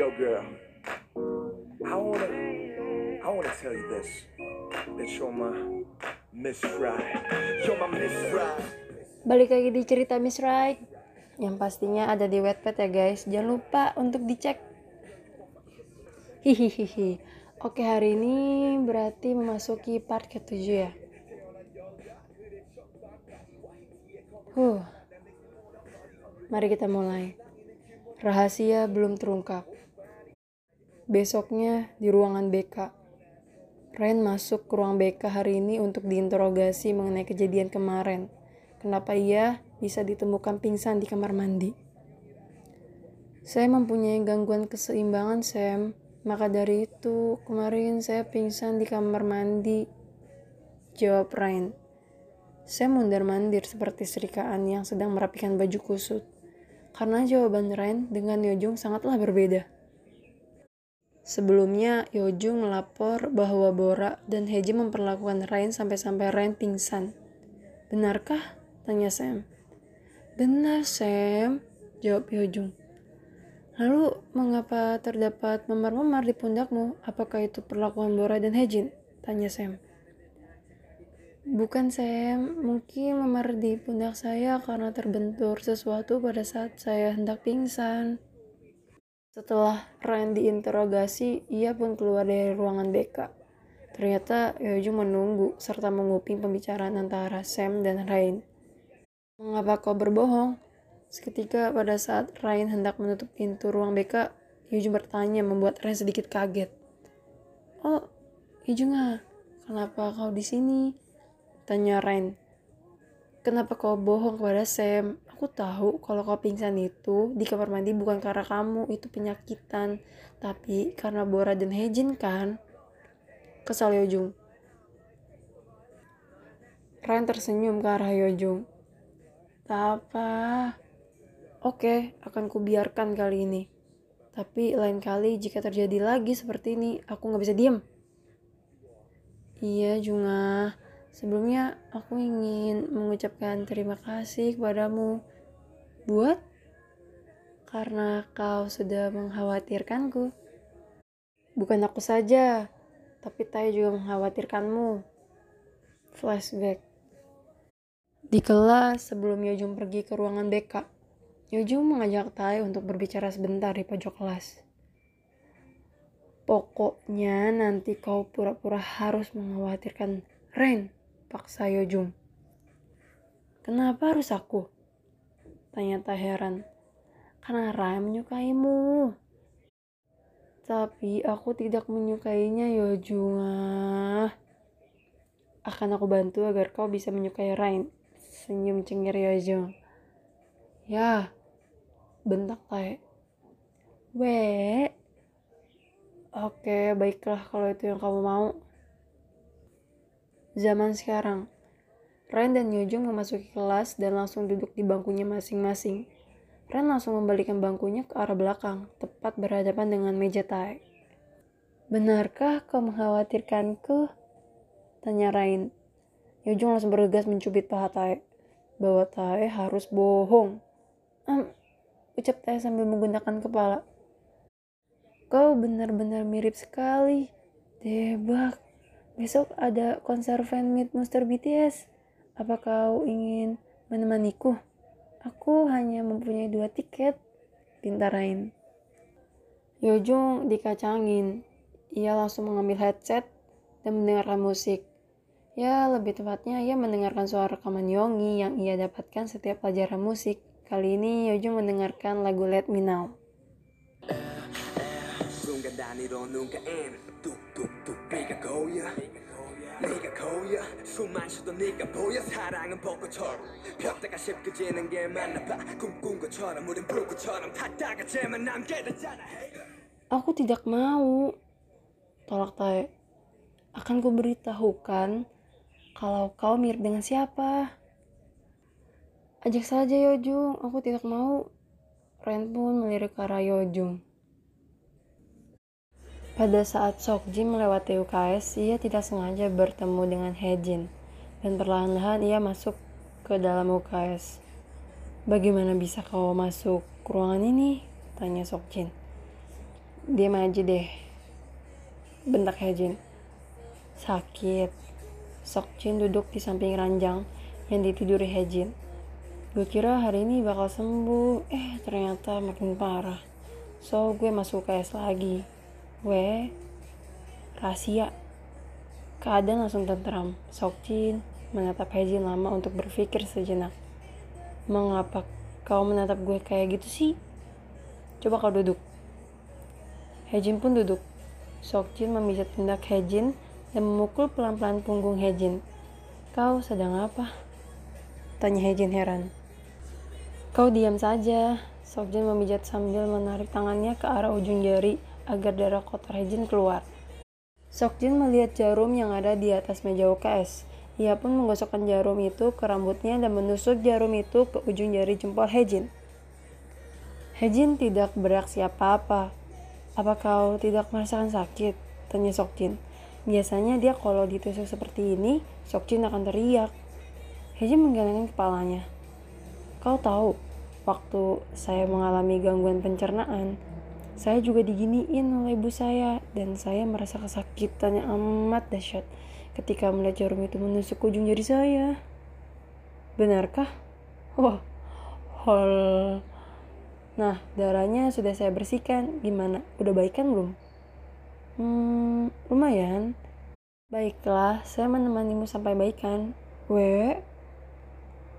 Yo, girl. I wanna, I wanna tell you this. That you're my Miss Right. You're my Miss Right. Balik lagi di cerita Miss Right Yang pastinya ada di Wattpad ya guys Jangan lupa untuk dicek Hihihihi Oke hari ini berarti memasuki part ke-7 ya Huh Mari kita mulai Rahasia belum terungkap Besoknya di ruangan BK Ren masuk ke ruang BK hari ini untuk diinterogasi mengenai kejadian kemarin kenapa ia bisa ditemukan pingsan di kamar mandi. Saya mempunyai gangguan keseimbangan, Sam. Maka dari itu, kemarin saya pingsan di kamar mandi. Jawab Ryan. Saya mundar-mandir seperti serikaan yang sedang merapikan baju kusut. Karena jawaban Ryan dengan Yojung sangatlah berbeda. Sebelumnya, Yojung melapor bahwa Bora dan Heji memperlakukan Ryan sampai-sampai Ryan pingsan. Benarkah? Tanya Sam. Benar, Sam. Jawab Hyojung. Lalu, mengapa terdapat memar-memar di pundakmu? Apakah itu perlakuan Bora dan Hejin? Tanya Sam. Bukan, Sam. Mungkin memar di pundak saya karena terbentur sesuatu pada saat saya hendak pingsan. Setelah Ryan diinterogasi, ia pun keluar dari ruangan BK. Ternyata Hyojung menunggu serta menguping pembicaraan antara Sam dan Ryan. Mengapa kau berbohong? Seketika pada saat Ryan hendak menutup pintu ruang BK, Yujung bertanya membuat Ryan sedikit kaget. Oh, ah, kenapa kau di sini? Tanya Ryan. Kenapa kau bohong kepada Sam? Aku tahu kalau kau pingsan itu di kamar mandi bukan karena kamu itu penyakitan, tapi karena Bora dan Hejin kan? Kesal Yojung. Ryan tersenyum ke arah Yojung. Tak apa. Oke, akan kubiarkan kali ini. Tapi lain kali jika terjadi lagi seperti ini, aku nggak bisa diem. Iya, Junga. Sebelumnya aku ingin mengucapkan terima kasih kepadamu. Buat? Karena kau sudah mengkhawatirkanku. Bukan aku saja, tapi Taya juga mengkhawatirkanmu. Flashback. Di kelas, sebelum Yojung pergi ke ruangan BK, Yojung mengajak Tai untuk berbicara sebentar di pojok kelas. Pokoknya nanti kau pura-pura harus mengkhawatirkan Ren, paksa Yojung. Kenapa harus aku? Tanya Tai heran. Karena Ren menyukaimu. Tapi aku tidak menyukainya Yojung. Ah. Akan aku bantu agar kau bisa menyukai Rain senyum cengir Yojong. Ya, bentak Tae. We. Oke, baiklah kalau itu yang kamu mau. Zaman sekarang, Ren dan Yojong memasuki kelas dan langsung duduk di bangkunya masing-masing. Ren langsung membalikan bangkunya ke arah belakang, tepat berhadapan dengan meja Tae. Benarkah kau mengkhawatirkanku? Tanya Rain. Yojong langsung bergegas mencubit paha Tae bahwa Tae harus bohong. Um, ucap Tae sambil menggunakan kepala. Kau benar-benar mirip sekali. Debak. Besok ada konser fan meet Monster BTS. Apa kau ingin menemaniku? Aku hanya mempunyai dua tiket. Pintarain. Yojong dikacangin. Ia langsung mengambil headset dan mendengarkan musik. Ya, lebih tepatnya ia mendengarkan suara rekaman Yongi yang ia dapatkan setiap pelajaran musik. Kali ini Yojung mendengarkan lagu Let Me Now. Aku tidak mau. Tolak Tae. Akan kuberitahukan kalau kau mirip dengan siapa. Ajak saja Yojung, aku tidak mau. Ren pun melirik ke arah Yojung. Pada saat Sokjin melewati UKS, ia tidak sengaja bertemu dengan Hejin. Dan perlahan-lahan ia masuk ke dalam UKS. Bagaimana bisa kau masuk ke ruangan ini? Tanya Sokjin. Diam aja deh. Bentak Hejin. Sakit. Sokjin duduk di samping ranjang yang ditiduri Hejin. Gue kira hari ini bakal sembuh, eh ternyata makin parah. So gue masuk KS lagi. Gue rahasia. Keadaan langsung tenteram. Sokjin menatap Hejin lama untuk berpikir sejenak. Mengapa kau menatap gue kayak gitu sih? Coba kau duduk. Hejin pun duduk. Sokjin memijat pundak Hejin dan memukul pelan-pelan punggung Hejin. Kau sedang apa? Tanya Hejin heran. Kau diam saja. Sokjin memijat sambil menarik tangannya ke arah ujung jari agar darah kotor Hejin keluar. Sokjin melihat jarum yang ada di atas meja UKS. Ia pun menggosokkan jarum itu ke rambutnya dan menusuk jarum itu ke ujung jari jempol Hejin. Hejin tidak bereaksi apa-apa. Apa kau tidak merasakan sakit? Tanya Sokjin. Biasanya dia kalau ditusuk seperti ini, Sokjin akan teriak. Hejin menggelengkan kepalanya. Kau tahu, waktu saya mengalami gangguan pencernaan, saya juga diginiin oleh ibu saya dan saya merasa kesakitan yang amat dahsyat ketika melihat jarum itu menusuk ujung jari saya. Benarkah? Wah, hol. Nah, darahnya sudah saya bersihkan. Gimana? Udah baik kan belum? Hmm, lumayan. Baiklah, saya menemanimu sampai baikan. We,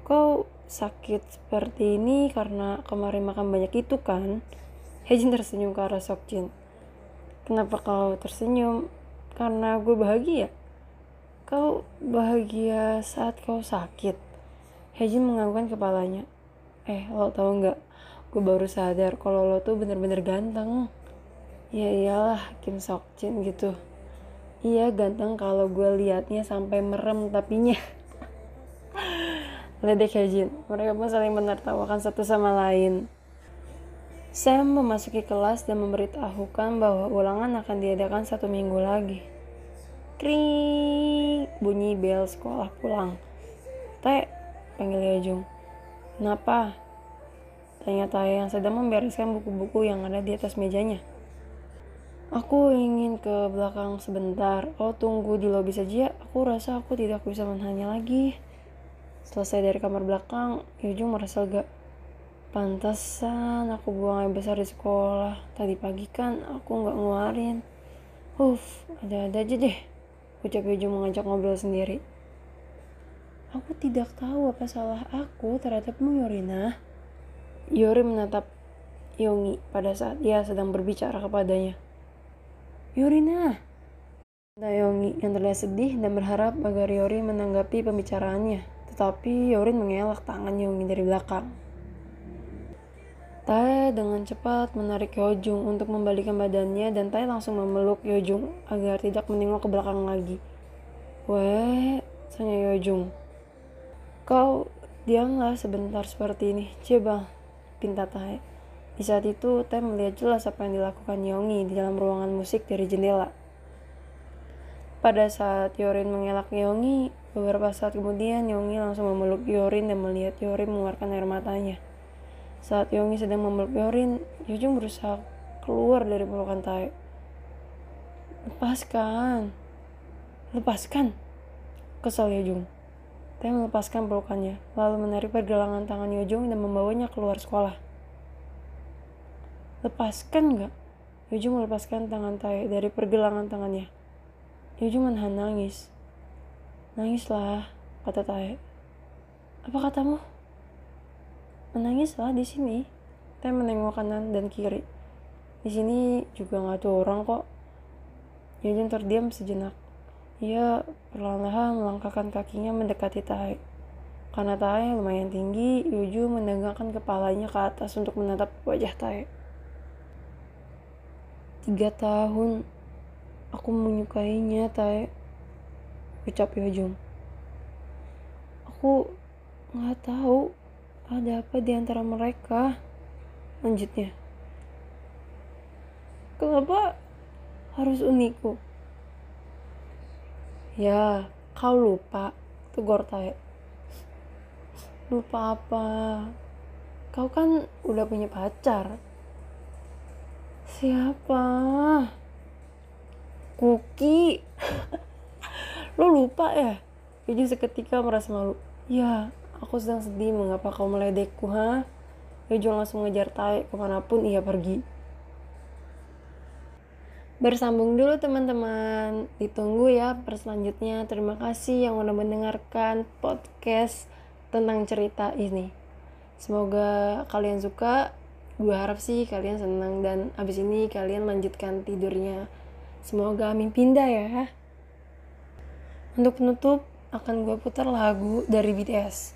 kau sakit seperti ini karena kemarin makan banyak itu kan? Hejin tersenyum ke arah Sokjin. Kenapa kau tersenyum? Karena gue bahagia. Kau bahagia saat kau sakit. Hejin menganggukkan kepalanya. Eh, lo tau nggak? Gue baru sadar kalau lo tuh bener-bener ganteng. Ya iyalah, Kim Sokjin gitu. Iya ganteng kalau gue liatnya sampai merem tapinya. Ledek Hejin. Mereka pun saling menertawakan satu sama lain. Sam memasuki kelas dan memberitahukan bahwa ulangan akan diadakan satu minggu lagi. Kring, bunyi bel sekolah pulang. Teh, panggil Yajung. Kenapa? Tanya Tae yang sedang membereskan buku-buku yang ada di atas mejanya. Aku ingin ke belakang sebentar. Oh tunggu di lobi saja. Aku rasa aku tidak bisa menahannya lagi. Selesai dari kamar belakang, Yujung merasa lega. Pantesan aku buang air besar di sekolah. Tadi pagi kan aku nggak ngeluarin. Uff, ada-ada aja deh. Ucap Yojo mengajak ngobrol sendiri. Aku tidak tahu apa salah aku terhadapmu Yorina. Yori menatap Yongi pada saat ia sedang berbicara kepadanya. Yorina! Kata Yongi yang terlihat sedih dan berharap agar Yori menanggapi pembicaraannya. Tetapi Yorin mengelak tangan Yongi dari belakang. Tae dengan cepat menarik Yojung untuk membalikan badannya dan Tae langsung memeluk Yojung agar tidak menengok ke belakang lagi. Weh, tanya Yojung. Kau diamlah sebentar seperti ini. Coba, pinta Tae. Di saat itu, Tae melihat jelas apa yang dilakukan Yongi di dalam ruangan musik dari jendela. Pada saat Yorin mengelak Yongi, beberapa saat kemudian Yongi langsung memeluk Yorin dan melihat Yorin mengeluarkan air matanya. Saat Yongi sedang memeluk Yorin, Yojung berusaha keluar dari pelukan Tae. Lepaskan. Lepaskan. Kesal Yojung. Tae melepaskan pelukannya, lalu menarik pergelangan tangan Yojung dan membawanya keluar sekolah. Lepaskan gak? Yojung melepaskan tangan Tae dari pergelangan tangannya. Yojung menahan nangis. Nangislah, kata Tae. Apa katamu? Menangislah di sini. Teh menengok kanan dan kiri. Di sini juga nggak ada orang kok. Yujun terdiam sejenak. Ia perlahan-lahan melangkahkan kakinya mendekati Tae. Karena Tae lumayan tinggi, Yuju menegakkan kepalanya ke atas untuk menatap wajah Tae. Tiga tahun aku menyukainya, Tae. Ucap Yojung. Aku nggak tahu ada apa di antara mereka? Lanjutnya. Kenapa harus uniku? Ya, kau lupa. Tegur Tae. Lupa apa? Kau kan udah punya pacar. Siapa? Kuki. Lo lupa ya? Jadi seketika merasa malu. Ya, aku sedang sedih mengapa kau meledekku, ha? Yojo langsung ngejar Tai ke mana pun ia pergi. Bersambung dulu teman-teman. Ditunggu ya per selanjutnya. Terima kasih yang udah mendengarkan podcast tentang cerita ini. Semoga kalian suka. Gue harap sih kalian senang dan abis ini kalian lanjutkan tidurnya. Semoga amin pindah ya. Untuk penutup, akan gue putar lagu dari BTS,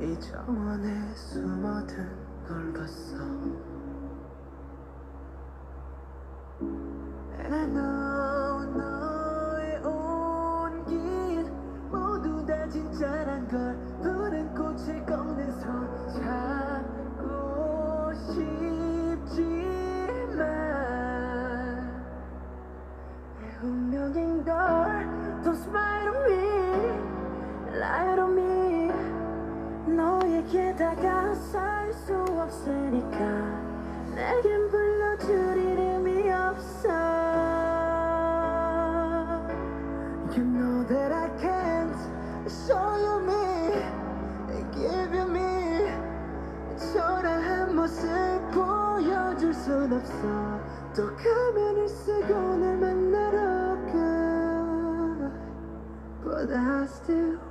이 정원에 숨어든 널 봤어 내겐 불러줄 이름이 없어 You know that I can't show you me Give you me 초라한 모습 보여줄 순 없어 또 가면을 쓰고 날 만나러 가 But I still want